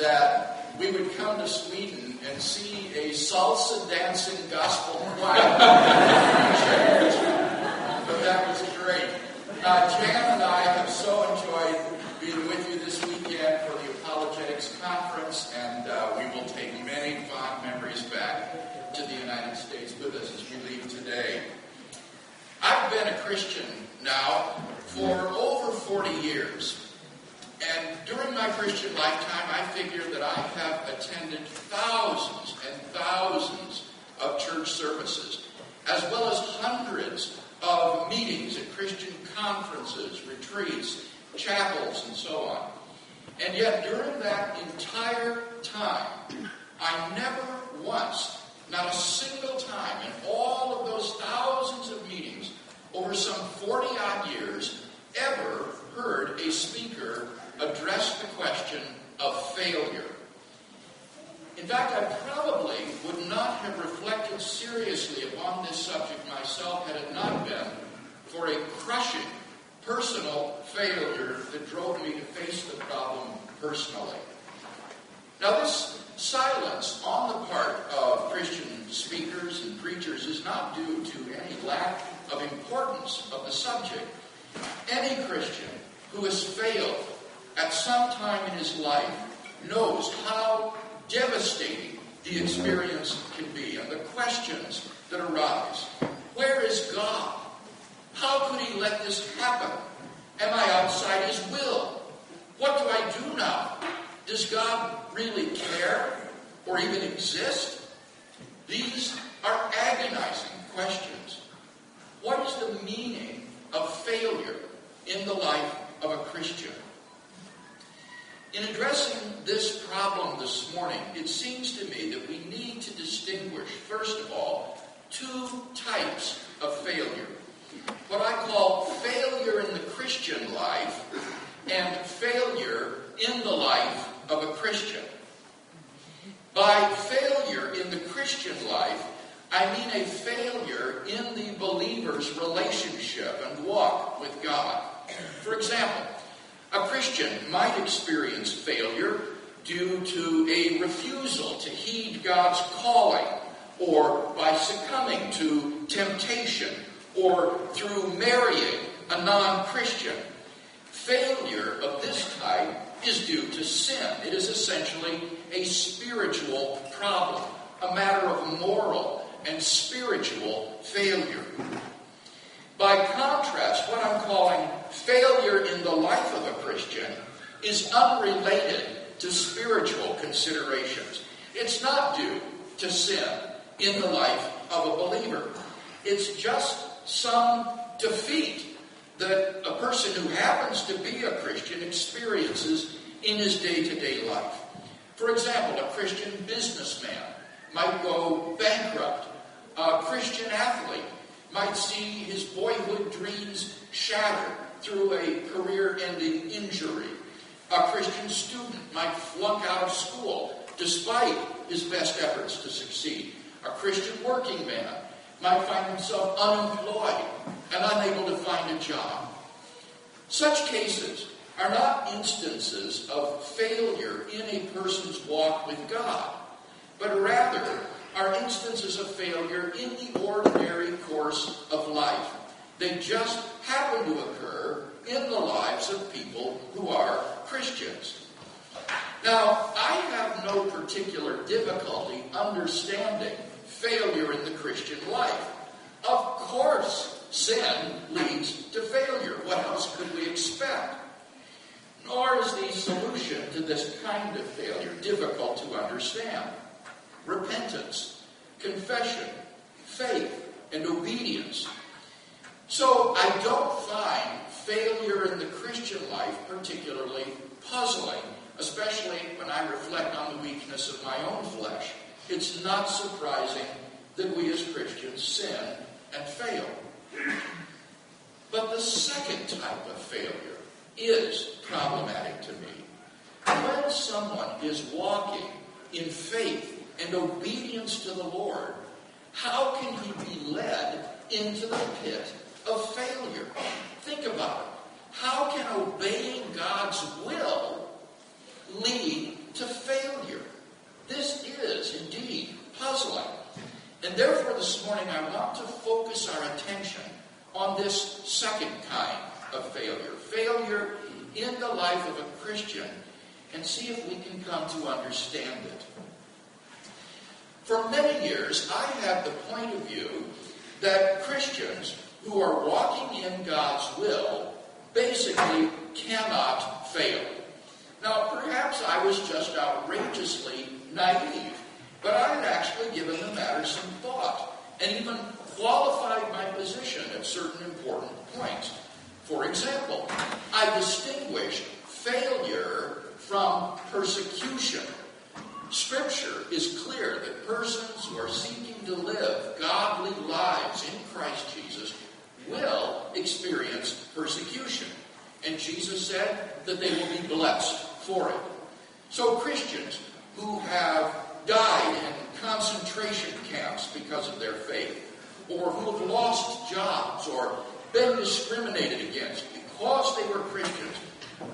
that we would come to Sweden and see a salsa dancing gospel choir. but that was great. Uh, Jan and I have so enjoyed being with you this weekend for the Apologetics Conference, and uh, we will take many fond memories back to the United States with us as we leave today. I've been a Christian now for over 40 years. During my Christian lifetime, I figure that I have attended thousands and thousands of church services, as well as hundreds of meetings at Christian conferences, retreats, chapels, and so on. And yet, during that entire time, I never once, not a single time, in all of those thousands of meetings over some 40 odd years, ever heard a speaker address the question of failure. In fact, I probably would not have reflected seriously upon this subject myself had it not been for a crushing personal failure that drove me to face the problem personally. Now, this silence on the part of Christian speakers and preachers is not due to any lack of importance of the subject. Any Christian who has failed at some time in his life knows how devastating the experience can be and the questions that arise. Where is God? How could he let this happen? Am I outside his will? What do I do now? Does God really care or even exist? These are agonizing questions. What is the meaning of failure in the life of a Christian? In addressing this problem this morning, it seems to me that we need to distinguish, first of all, two types of failure. What I call failure in the Christian life and failure in the life of a Christian. By failure in the Christian life, I mean a failure in the believer's relationship and walk with God. For example, a Christian might experience failure due to a refusal to heed God's calling, or by succumbing to temptation, or through marrying a non Christian. Failure of this type is due to sin. It is essentially a spiritual problem, a matter of moral and spiritual failure. By contrast, what I'm calling failure in the life of a Christian is unrelated to spiritual considerations. It's not due to sin in the life of a believer. It's just some defeat that a person who happens to be a Christian experiences in his day to day life. For example, a Christian businessman might go bankrupt. A Christian athlete might see his boyhood dreams shattered through a career ending injury. A Christian student might flunk out of school despite his best efforts to succeed. A Christian working man might find himself unemployed and unable to find a job. Such cases are not instances of failure in a person's walk with God, but rather are instances of failure in the ordinary course of life. They just happen to occur in the lives of people who are Christians. Now, I have no particular difficulty understanding failure in the Christian life. Of course, sin leads to failure. What else could we expect? Nor is the solution to this kind of failure difficult to understand repentance, confession, faith, and obedience. So I don't find failure in the Christian life particularly puzzling, especially when I reflect on the weakness of my own flesh. It's not surprising that we as Christians sin and fail. But the second type of failure is problematic to me. When someone is walking in faith and obedience to the Lord, how can he be led into the pit of failure? Think about it. How can obeying God's will lead to failure. This is indeed puzzling. And therefore, this morning, I want to focus our attention on this second kind of failure failure in the life of a Christian and see if we can come to understand it. For many years, I had the point of view that Christians who are walking in God's will basically cannot fail. Now, perhaps I was just outrageously naive, but I had actually given the matter some thought and even qualified my position at certain important points. For example, I distinguished failure from persecution. Scripture is clear that persons who are seeking to live godly lives in Christ Jesus will experience persecution. And Jesus said that they will be blessed for it. So Christians who have died in concentration camps because of their faith, or who have lost jobs or been discriminated against because they were Christians,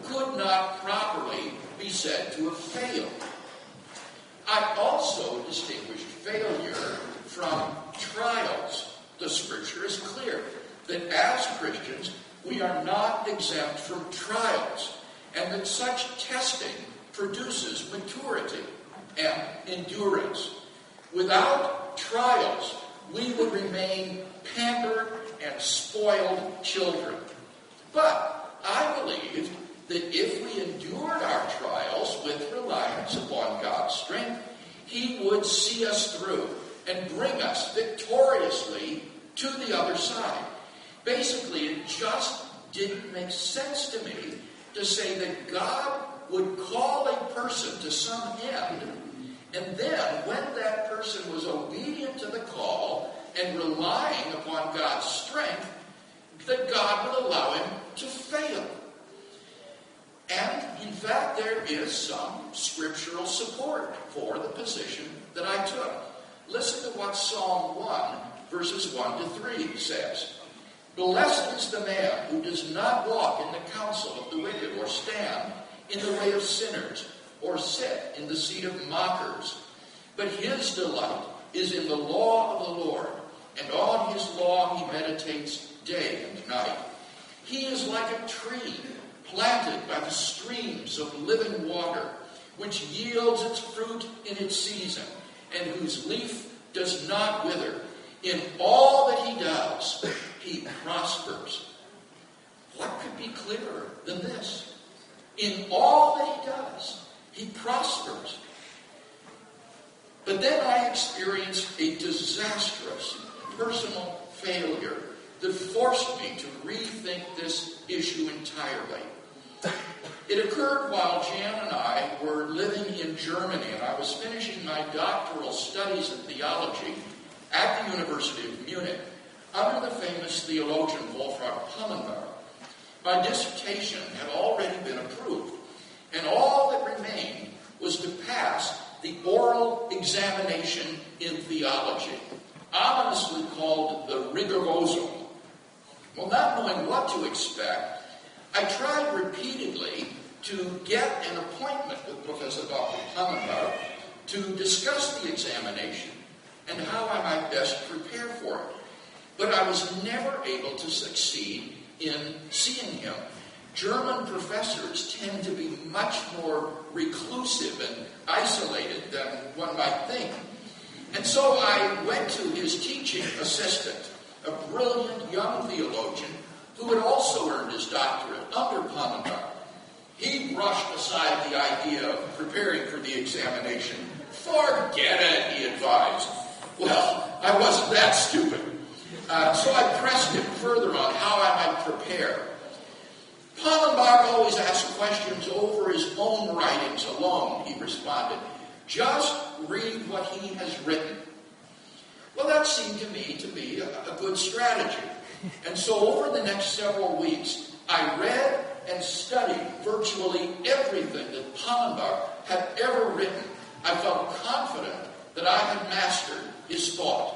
could not properly be said to have failed. I also distinguished failure from trials. The scripture is clear that as Christians, we are not exempt from trials, and that such testing produces maturity and endurance. Without trials, we would remain pampered and spoiled children. But I believe that if we endured our trials with reliance upon God's strength, He would see us through and bring us victoriously to the other side. Basically, it just didn't make sense to me to say that God would call a person to some end, and then when that person was obedient to the call and relying upon God's strength, that God would allow him to fail. And in fact, there is some scriptural support for the position that I took. Listen to what Psalm 1, verses 1 to 3 says. Blessed is the man who does not walk in the counsel of the wicked, or stand in the way of sinners, or sit in the seat of mockers. But his delight is in the law of the Lord, and on his law he meditates day and night. He is like a tree planted by the streams of living water, which yields its fruit in its season, and whose leaf does not wither. In all that he does, he prospers. What could be clearer than this? In all that he does, he prospers. But then I experienced a disastrous personal failure that forced me to rethink this issue entirely. It occurred while Jan and I were living in Germany, and I was finishing my doctoral studies in theology at the University of Munich under the famous theologian Wolfhart Pannenberg. My dissertation had already been approved, and all that remained was to pass the oral examination in theology, ominously called the rigorosum. Well, not knowing what to expect, I tried repeatedly to get an appointment with Professor Dr. Pannenberg to discuss the examination and how I might best prepare for it. But I was never able to succeed in seeing him. German professors tend to be much more reclusive and isolated than one might think. And so I went to his teaching assistant, a brilliant young theologian who had also earned his doctorate under Pannenberg. He brushed aside the idea of preparing for the examination. Forget it, he advised. Well, I wasn't that stupid. Uh, so I pressed him further on how I might prepare. Pannenberg always asked questions over his own writings alone, he responded. Just read what he has written. Well, that seemed to me to be a, a good strategy. And so over the next several weeks, I read and studied virtually everything that Pannenberg had ever written. I felt confident that I had mastered his thought.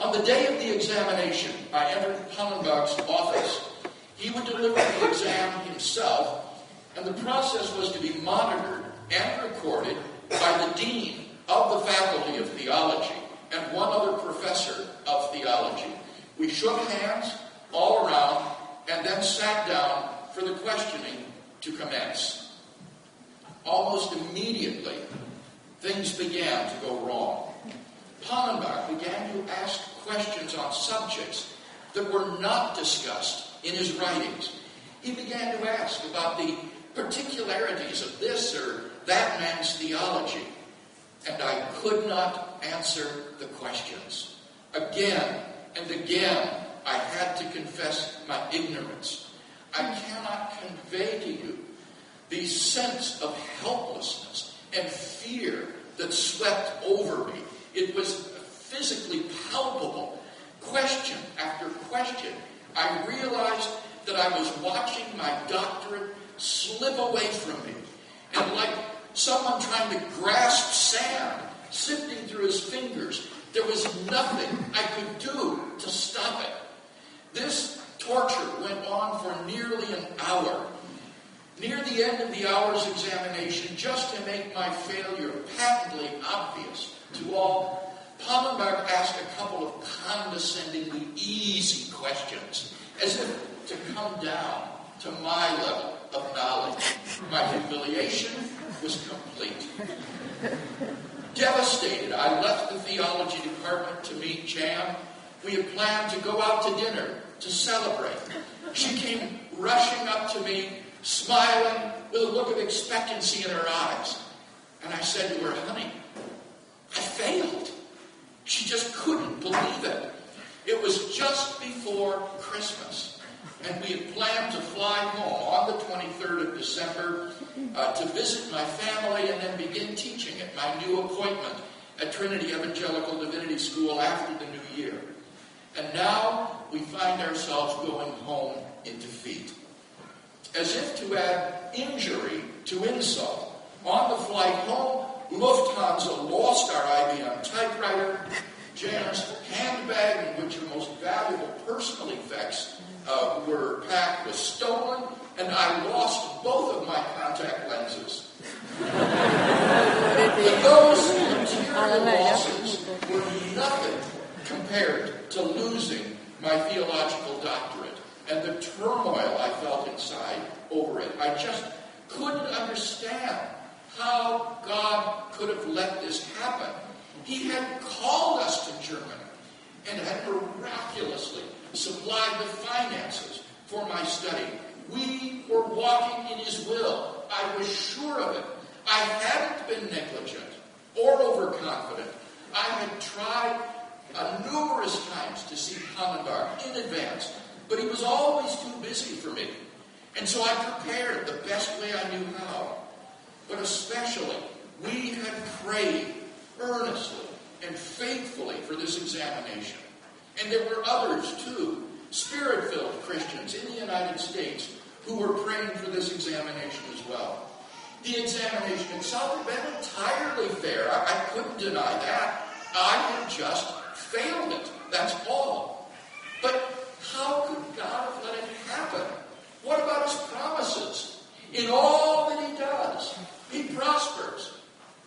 On the day of the examination, I entered Pannenberg's office. He would deliver the exam himself, and the process was to be monitored and recorded by the dean of the Faculty of Theology and one other professor of theology. We shook hands all around and then sat down for the questioning to commence. Almost immediately, things began to go wrong. Pannenberg began to ask questions on subjects that were not discussed in his writings. He began to ask about the particularities of this or that man's theology, and I could not answer the questions. Again and again, I had to confess my ignorance. I cannot convey to you the sense of helplessness and fear that swept over me. It was physically palpable. Question after question. I realized that I was watching my doctorate slip away from me. And like someone trying to grasp sand, sifting through his fingers, there was nothing I could do to stop it. This torture went on for nearly an hour. Near the end of the hour's examination, just to make my failure patently obvious to all, Pannenberg asked a couple of condescendingly easy questions, as if to come down to my level of knowledge. My humiliation was complete. Devastated, I left the theology department to meet Jan. We had planned to go out to dinner to celebrate. She came rushing up to me, smiling with a look of expectancy in her eyes. And I said to her, honey, I failed. She just couldn't believe it. It was just before Christmas and we had planned to fly home on the 23rd of December uh, to visit my family and then begin teaching at my new appointment at Trinity Evangelical Divinity School after the new year. And now we find ourselves going home in defeat. As if to add injury to insult, on the flight home, Lufthansa lost our IBM typewriter, Jan's handbag, in which her most valuable personal effects uh, were packed was stolen, and I lost both of my contact lenses. but those material losses were nothing compared to losing my theological doctorate and the turmoil I felt inside over it. I just couldn't understand how God could have let this happen. He had called us to Germany and had miraculously supplied the finances for my study. We were walking in His will. I was sure of it. I hadn't been negligent or overconfident. I had tried uh, numerous times to see Pannenberg in advance, but he was always too busy for me. And so I prepared the best way I knew how. But especially, we had prayed earnestly and faithfully for this examination. And there were others, too, spirit filled Christians in the United States who were praying for this examination as well. The examination itself had been entirely fair. I, I couldn't deny that. I had just failed it. That's all. But how could God have let it happen? What about his promises? In all that he does, he prospers.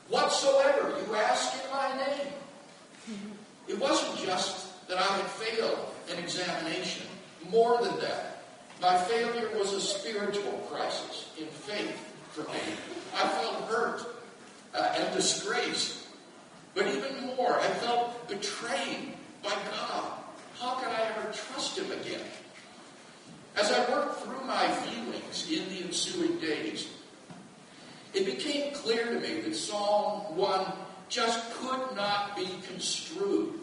Whatsoever you ask in my name. It wasn't just that I had failed an examination. More than that, my failure was a spiritual crisis in faith for me. I felt hurt uh, and disgraced. But even more, I felt betrayed by God. How could I ever trust Him again? As I worked through my feelings in the ensuing days, it became clear to me that Psalm 1 just could not be construed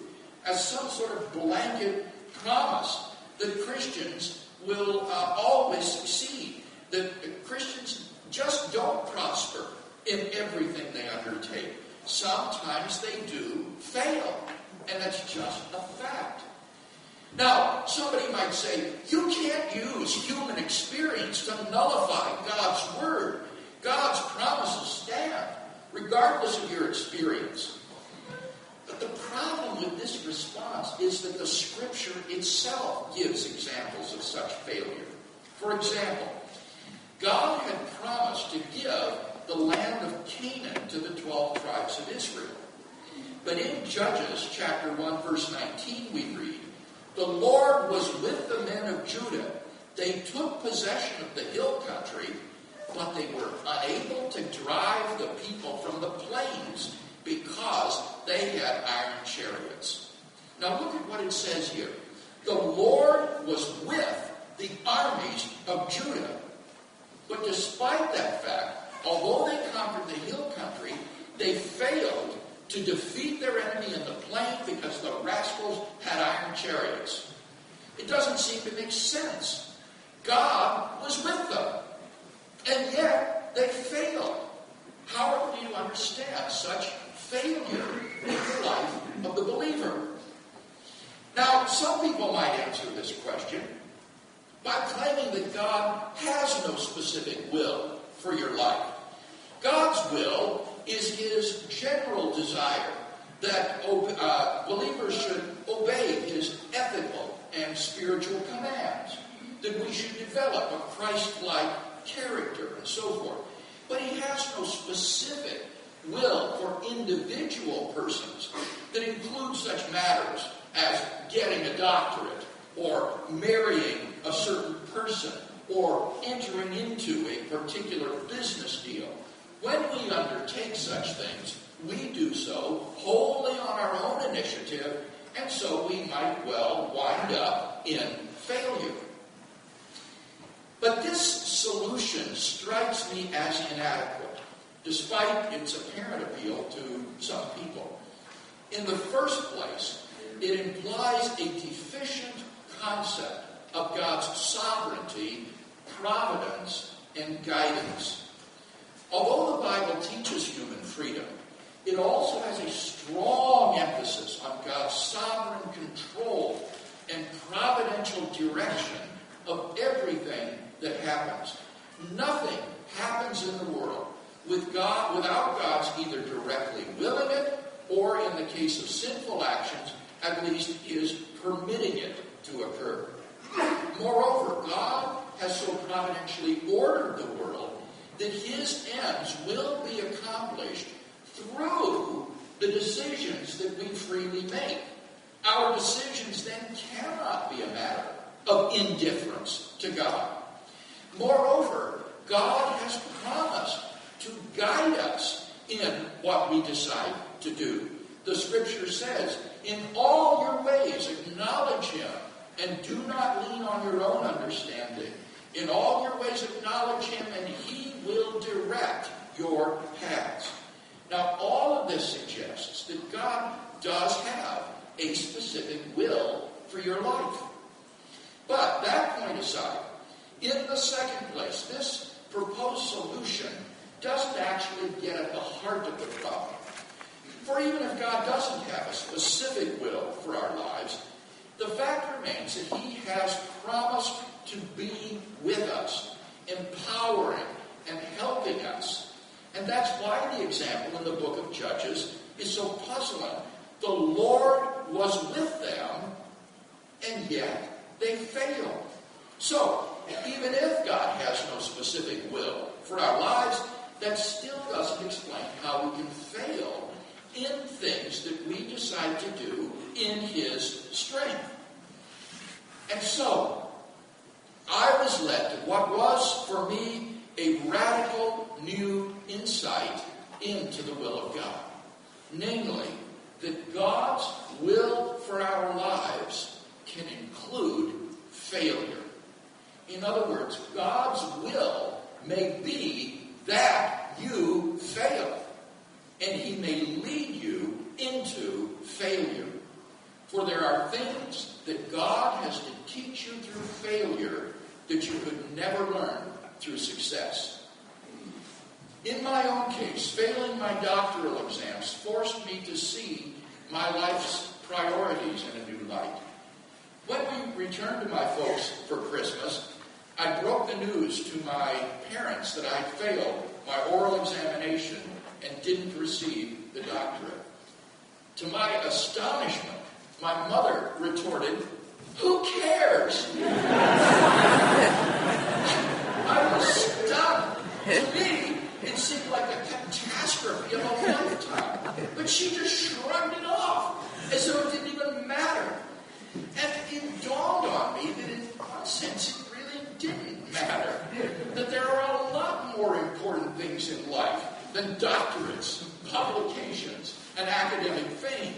as some sort of blanket promise that Christians will uh, always succeed, that Christians just don't prosper in everything they undertake. Sometimes they do fail, and that's just a fact. Now, somebody might say, you can't use human experience to nullify God's word. God's promises stand, regardless of your experience. But the problem with this response is that the scripture itself gives examples of such failure. For example, God had promised to give the land of Canaan to the 12 tribes of Israel. But in Judges chapter 1 verse 19 we read, "The Lord was with the men of Judah. They took possession of the hill country, but they were unable to drive the people from the plains because they had iron chariots. Now look at what it says here. The Lord was with the armies of Judah. But despite that fact, although they conquered the hill country, they failed to defeat their enemy in the plain because the rascals had iron chariots. It doesn't seem to make sense. God was with them, and yet they failed. How do you understand such failure life of the believer? Now, some people might answer this question by claiming that God has no specific will for your life. God's will is his general desire that uh, believers should obey his ethical and spiritual commands, that we should develop a Christ like character and so forth. But he has no specific will for individual persons that include such matters as getting a doctorate or marrying a certain person or entering into a particular business deal. When we undertake such things, we do so wholly on our own initiative, and so we might well wind up in failure. But this solution strikes me as inadequate, despite its apparent appeal to some people. In the first place, it implies a deficient concept of God's sovereignty, providence, and guidance. Although the Bible teaches human freedom, it also has a strong emphasis on God's sovereign control and providential direction of everything that happens. Nothing happens in the world with God without God's either directly willing it or in the case of sinful actions, at least is permitting it to occur. Moreover, God has so providentially ordered the world that his ends will be accomplished through the decisions that we freely make. Our decisions then cannot be a matter of indifference to God. Moreover, God has promised to guide us in what we decide to do. The scripture says, In all your ways acknowledge him, and do not lean on your own understanding. In all your ways acknowledge him, and he will direct your paths. Now, all of this suggests that God does have a specific will for your life. But that point aside, in the second place, this proposed solution doesn't actually get at the heart of the problem. For even if God doesn't have a specific will for our lives, the fact remains that He has promised to be with us, empowering and helping us. And that's why the example in the book of Judges is so puzzling. The Lord was with them, and yet they failed. So, even if God has no specific will for our lives, that still doesn't explain how we can fail in things that we decide to do in His strength. And so, I was led to what was for me a radical new insight into the will of God. Namely, that God's will for our lives can include failure. In other words, God's will may be that you fail, and He may lead you into failure. For there are things that God has to teach you through failure that you could never learn through success. In my own case, failing my doctoral exams forced me to see my life's priorities in a new light. When we returned to my folks for Christmas, I broke the news to my parents that I failed my oral examination and didn't receive the doctorate. To my astonishment, my mother retorted, Who cares? I was stunned. To me, it seemed like a catastrophe of a lifetime. But But she just shrugged it off as though it didn't even matter. And it dawned on me that in one sense it really didn't matter. That there are a lot more important things in life than doctorates, publications, and academic fame.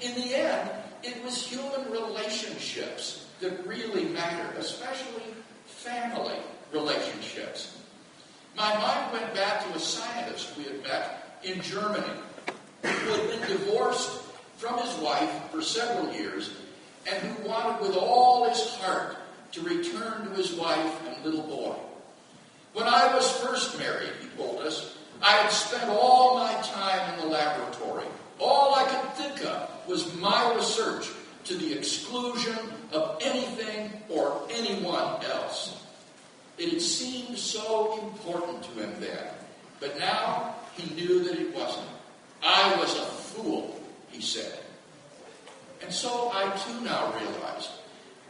In the end, it was human relationships that really mattered, especially family relationships. My mind went back to a scientist we had met in Germany who had been divorced from his wife for several years and who wanted with all his heart to return to his wife and little boy. When I was first married, he told us, I had spent all my time in the laboratory. All I could think of was my research to the exclusion of anything or anyone else. It had seemed so important to him then, but now he knew that it wasn't. I was a fool, he said. And so I too now realized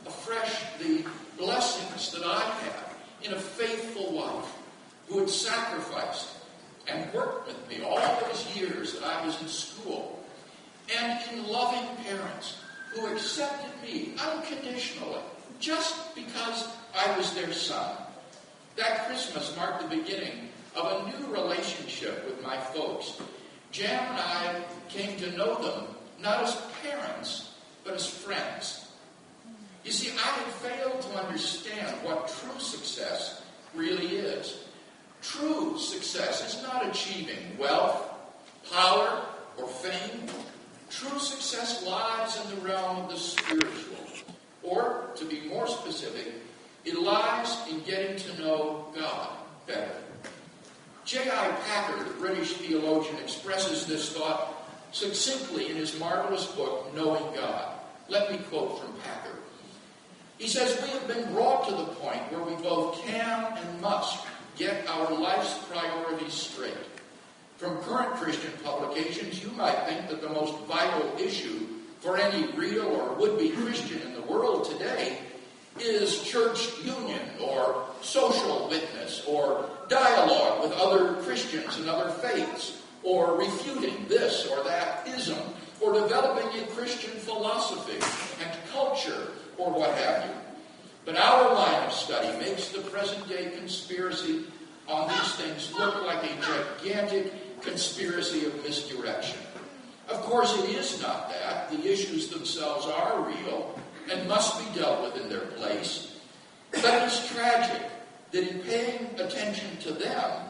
afresh the blessings that I had in a faithful wife who had sacrificed and worked with me all those years that I was in school, and in loving parents who accepted me unconditionally just because I was their son. That Christmas marked the beginning of a new relationship with my folks. Jan and I came to know them not as parents, but as friends. You see, I had failed to understand what true success really is. True success is not achieving wealth, power, or fame. True success lies in the realm of the spiritual. Or, to be more specific, it lies in getting to know God better. J.I. Packer, the British theologian, expresses this thought succinctly in his marvelous book, Knowing God. Let me quote from Packer. He says, We have been brought to the point where we both can and must get our life's priorities straight. From current Christian publications, you might think that the most vital issue for any real or would be Christian in the world today is church union or social witness or dialogue with other Christians and other faiths or refuting this or that ism or developing a Christian philosophy and culture or what have you. But our line of study makes the present day conspiracy on these things look like a gigantic conspiracy of misdirection. Of course, it is not that. The issues themselves are real and must be dealt with in their place. But it is tragic that in paying attention to them,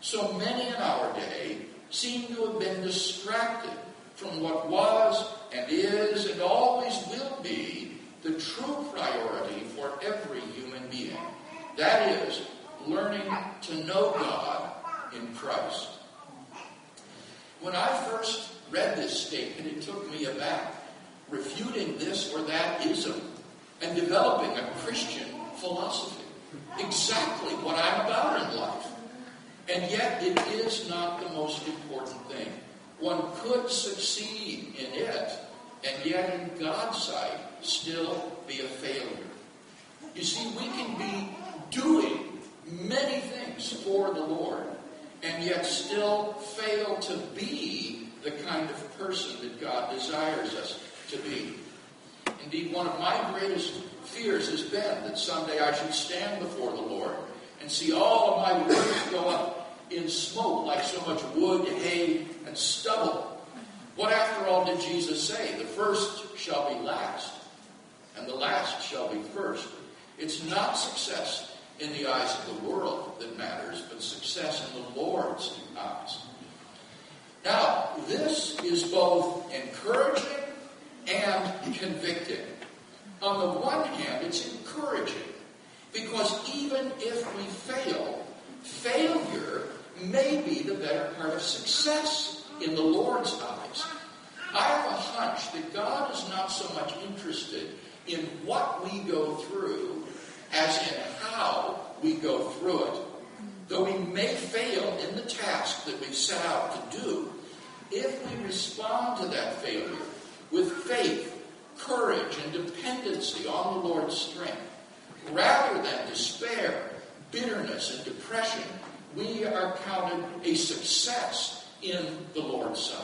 so many in our day seem to have been distracted from what was and is and always will be the true priority for every human being. That is, learning to know God in Christ. When I first read this statement, it took me aback, refuting this or that ism and developing a Christian philosophy. Exactly what I'm about in life. And yet, it is not the most important thing. One could succeed in it, and yet, in God's sight, still be a failure. You see, we can be doing many things for the Lord, and yet still fail to be the kind of person that God desires us to be. Indeed, one of my greatest fears has been that someday I should stand before the Lord and see all of my works go up in smoke like so much wood, hay, and stubble. What, after all, did Jesus say? The first shall be last, and the last shall be first. It's not success in the eyes of the world that matters, but success in the Lord's eyes. Now, this is both encouraging and convicting. On the one hand, it's encouraging because even if we fail, failure may be the better part of success in the Lord's eyes. I have a hunch that God is not so much interested in what we go through as in how we go through it. Though we may fail in the task that we set out to do, if we respond to that failure with faith, courage, and dependency on the Lord's strength, rather than despair, bitterness, and depression, we are counted a success in the Lord's sight.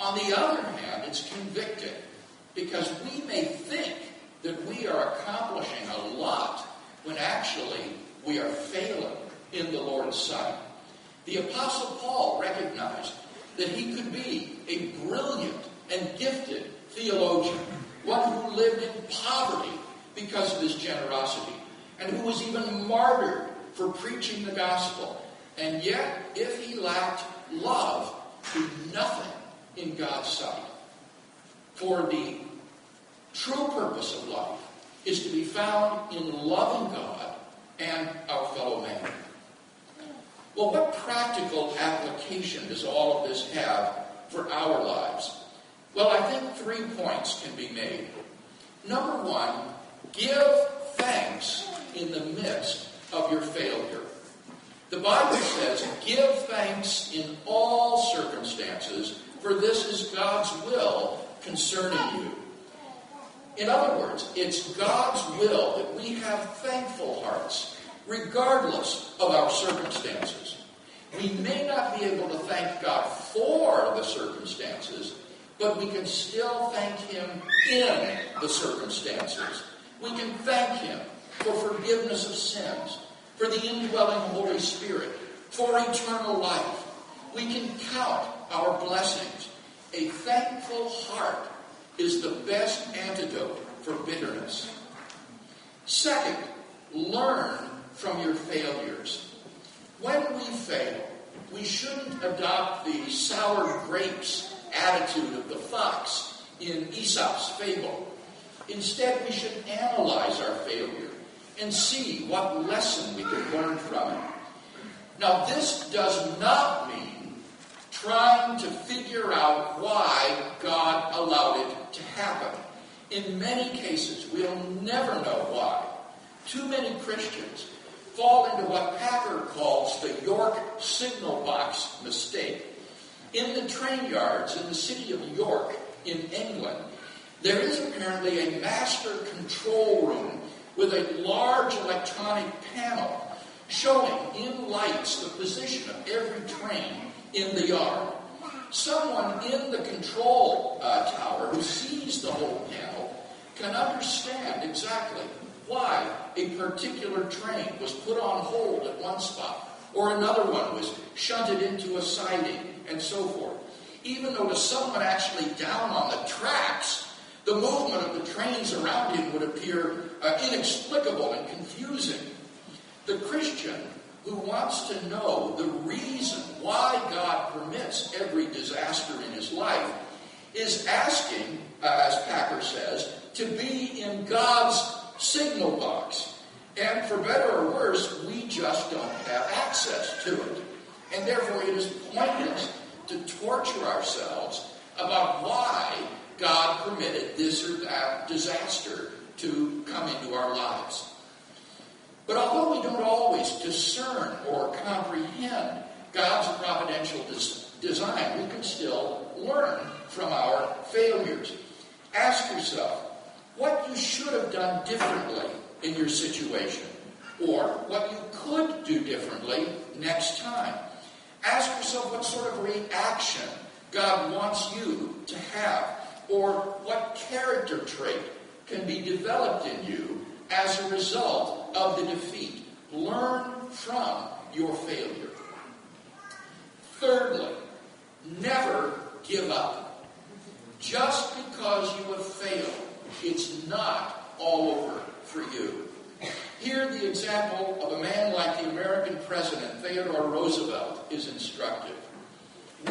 On the other hand, it's convicting because we may think that we are accomplishing a lot when actually we are failing in the Lord's sight. The Apostle Paul recognized that he could be a brilliant and gifted theologian, one who lived in poverty because of his generosity, and who was even martyred for preaching the gospel. And yet, if he lacked love, he nothing in God's sight. For the true purpose of life is to be found in loving God and our fellow man. Well, what practical application does all of this have for our lives? Well, I think three points can be made. Number one, give thanks in the midst of your failure. The Bible says, give thanks in all circumstances, for this is God's will concerning you. In other words, it's God's will that we have thankful hearts, regardless of our circumstances. We may not be able to thank God for the circumstances, but we can still thank Him in the circumstances. We can thank Him for forgiveness of sins, for the indwelling Holy Spirit, for eternal life. We can count our blessings. A thankful heart is the best antidote for bitterness. Second, learn from your failures. When we fail, we shouldn't adopt the sour grapes attitude of the fox in Aesop's fable. Instead, we should analyze our failure and see what lesson we can learn from it. Now, this does not mean trying to figure out why God allowed it to happen. In many cases, we'll never know why. Too many Christians fall into what Packer calls the York signal box mistake. In the train yards in the city of York in England, there is apparently a master control room with a large electronic panel showing in lights the position of every train in the yard. Someone in the control uh, tower who sees the whole panel can understand exactly why a particular train was put on hold at one spot or another one was shunted into a siding and so forth. Even though to someone actually down on the tracks, the movement of the trains around him would appear uh, inexplicable and confusing. The Christian who wants to know the reason why God permits every disaster in his life is asking, uh, as Packer says, to be in God's signal box. And for better or worse, we just don't have access to it. And therefore, it is pointless to torture ourselves about why God permitted this or that disaster to come into our lives. But although we don't always discern or comprehend God's providential des- design, we can still learn from our failures. Ask yourself what you should have done differently in your situation, or what you could do differently next time. Ask yourself what sort of reaction God wants you to have, or what character trait can be developed in you as a result of the defeat. Learn from your failure. Thirdly, never give up. Just because you have failed, it's not all over for you. Here, the example of a man like the American president, Theodore Roosevelt, is instructive.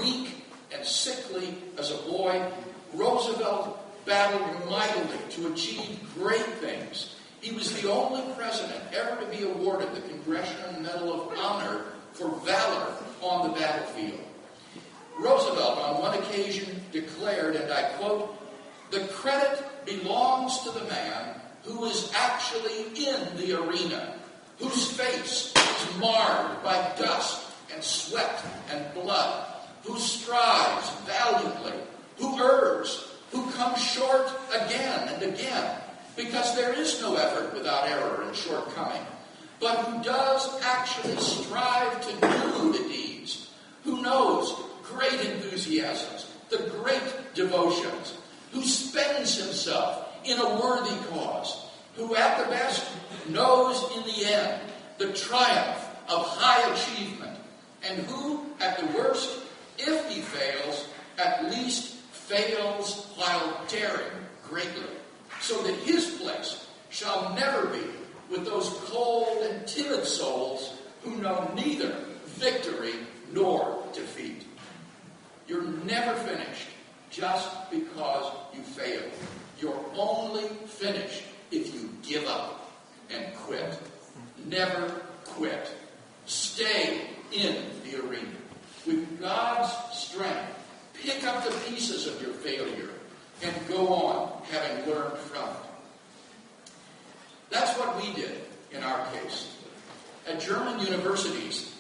Weak and sickly as a boy, Roosevelt battled mightily to achieve great things. He was the only president ever to be awarded the Congressional Medal of Honor for valor on the battlefield. Roosevelt, on one occasion, declared, and I quote, The credit belongs to the man who is actually in the arena, whose face is marred by dust and sweat and blood, who strives valiantly, who errs, who comes short again and again, because there is no effort without error and shortcoming, but who does actually strive to do the deeds, who knows great enthusiasms, the great devotions, who spends himself in a worthy cause, who at the best knows in the end the triumph of high achievement, and who at the worst, if he fails, at least fails while daring greatly, so that his place shall never be with those cold and timid souls who know neither victory nor defeat. You're never finished just because you failed. You're only finished if you give up and quit. Never quit. Stay in the arena. With God's strength, pick up the pieces of your failure and go on having learned from it. That's what we did in our case. At German universities,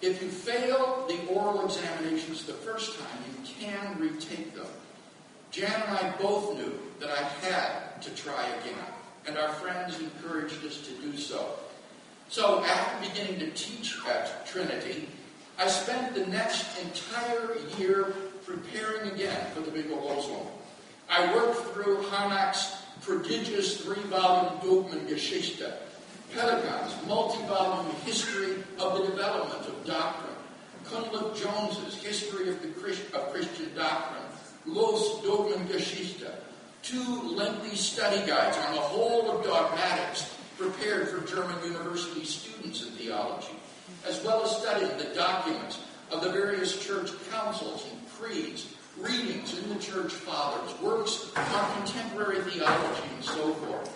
if you fail the oral examinations the first time, you can retake them. Jan and I both knew that I had to try again, and our friends encouraged us to do so. So, after beginning to teach at Trinity, I spent the next entire year preparing again for the big Wiederholung. I worked through Harnack's prodigious three-volume Dogmengeschichte, Pelikan's multi-volume history of the development of doctrine, Cunliffe Jones's history of, the Christ, of Christian doctrine, Loofs Dogmengeschichte, two lengthy study guides on the whole of dogmatics prepared for German university students in theology, as well as studying the documents of the various church councils and creeds readings in the church fathers, works on contemporary theology, and so forth.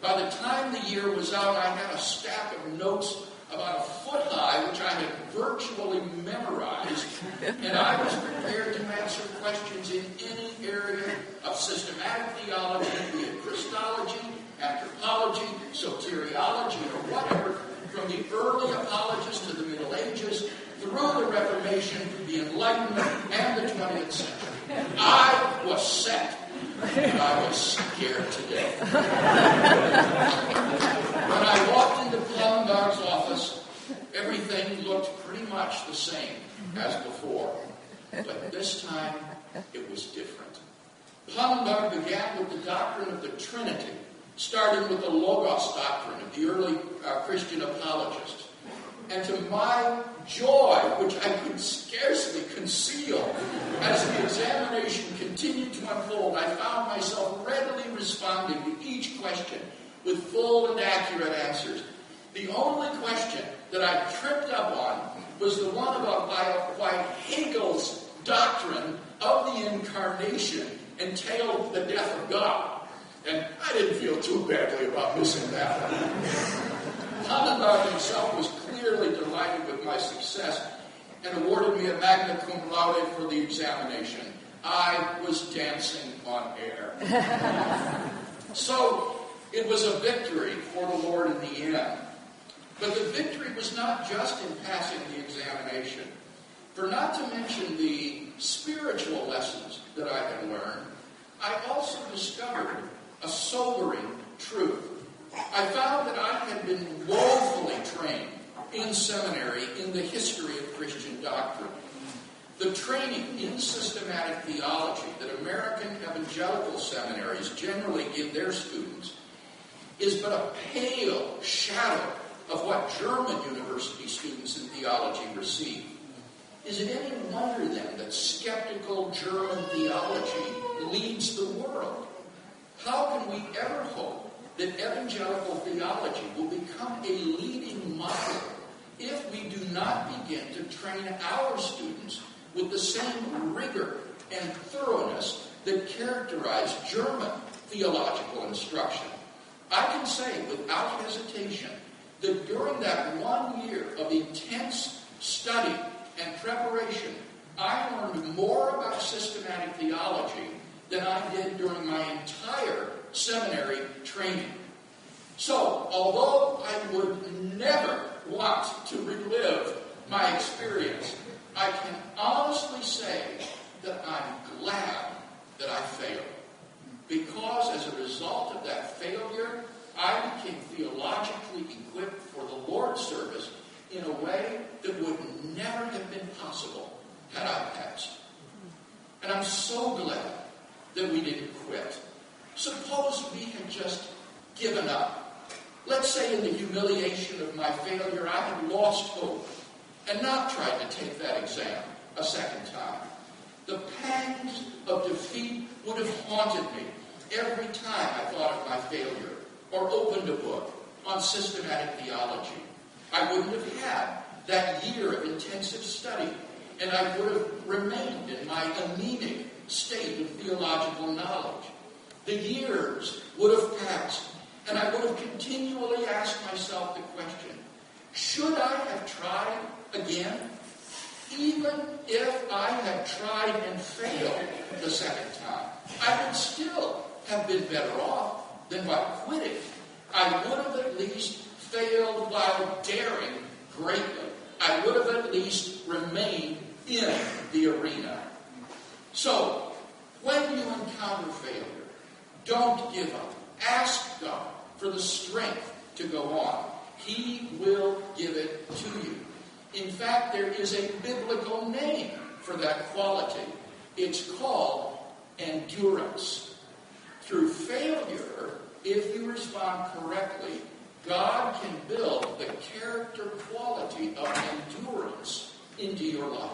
By the time the year was out, I had a stack of notes about a foot high, which I had virtually memorized, and I was prepared to answer questions in any area of systematic theology, be it Christology, anthropology, soteriology, or whatever, from the early apologists to the Middle Ages, through the Reformation, the Enlightenment, and the 20th century. I was set. And I was scared to death. when I walked into Pannenberg's office, everything looked pretty much the same as before. But this time, it was different. Pannenberg began with the doctrine of the Trinity, starting with the Logos doctrine of the early uh, Christian apologists. And to my joy, which I could scarcely conceal, as the examination continued to unfold, I found myself readily responding to each question with full and accurate answers. The only question that I tripped up on was the one about why Hegel's doctrine of the incarnation entailed the death of God. And I didn't feel too badly about missing that one. Himself was clearly delighted with my success and awarded me a magna cum laude for the examination. I was dancing on air. so it was a victory for the Lord in the end. But the victory was not just in passing the examination. For not to mention the spiritual lessons that I had learned, I also discovered a sobering truth. I found that I had been trained in seminary in the history of Christian doctrine. The training in systematic theology that American evangelical seminaries generally give their students is but a pale shadow of what German university students in theology receive. Is it any wonder then that skeptical German theology leads the world? How can we ever hope that evangelical theology will become a leading model if we do not begin to train our students with the same rigor and thoroughness that characterize German theological instruction. I can say without hesitation that during that one year of intense study and preparation, I learned more about systematic theology than I did during my entire seminary training. So, although I would never want to relive my experience, I can honestly say that I'm glad that I failed. Because as a result of that failure, I became theologically equipped for the Lord's service in a way that would never have been possible had I passed. And I'm so glad that we didn't quit. Suppose we had just given up. Let's say in the humiliation of my failure, I had lost hope and not tried to take that exam a second time. The pangs of defeat would have haunted me every time I thought of my failure or opened a book on systematic theology. I wouldn't have had that year of intensive study, and I would have remained in my anemic state of theological knowledge. The years would have passed, and I would have continually asked myself the question should I have tried again? Even if I had tried and failed the second time, I would still have been better off than by quitting. I would have at least failed while daring greatly. I would have at least remained in the arena. So, when you encounter failure, don't give up. Ask for the strength to go on. He will give it to you. In fact, there is a biblical name for that quality. It's called endurance. Through failure, if you respond correctly, God can build the character quality of endurance into your life.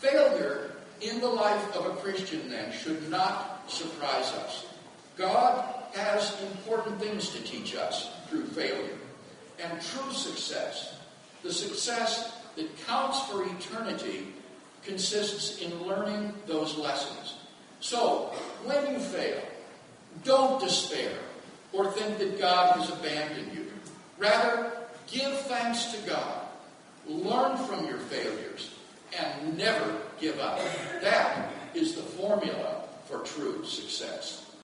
Failure in the life of a Christian, then, should not surprise us. God has important things to teach us through failure. And true success, the success that counts for eternity, consists in learning those lessons. So, when you fail, don't despair or think that God has abandoned you. Rather, give thanks to God, learn from your failures, and never give up. That is the formula for true success.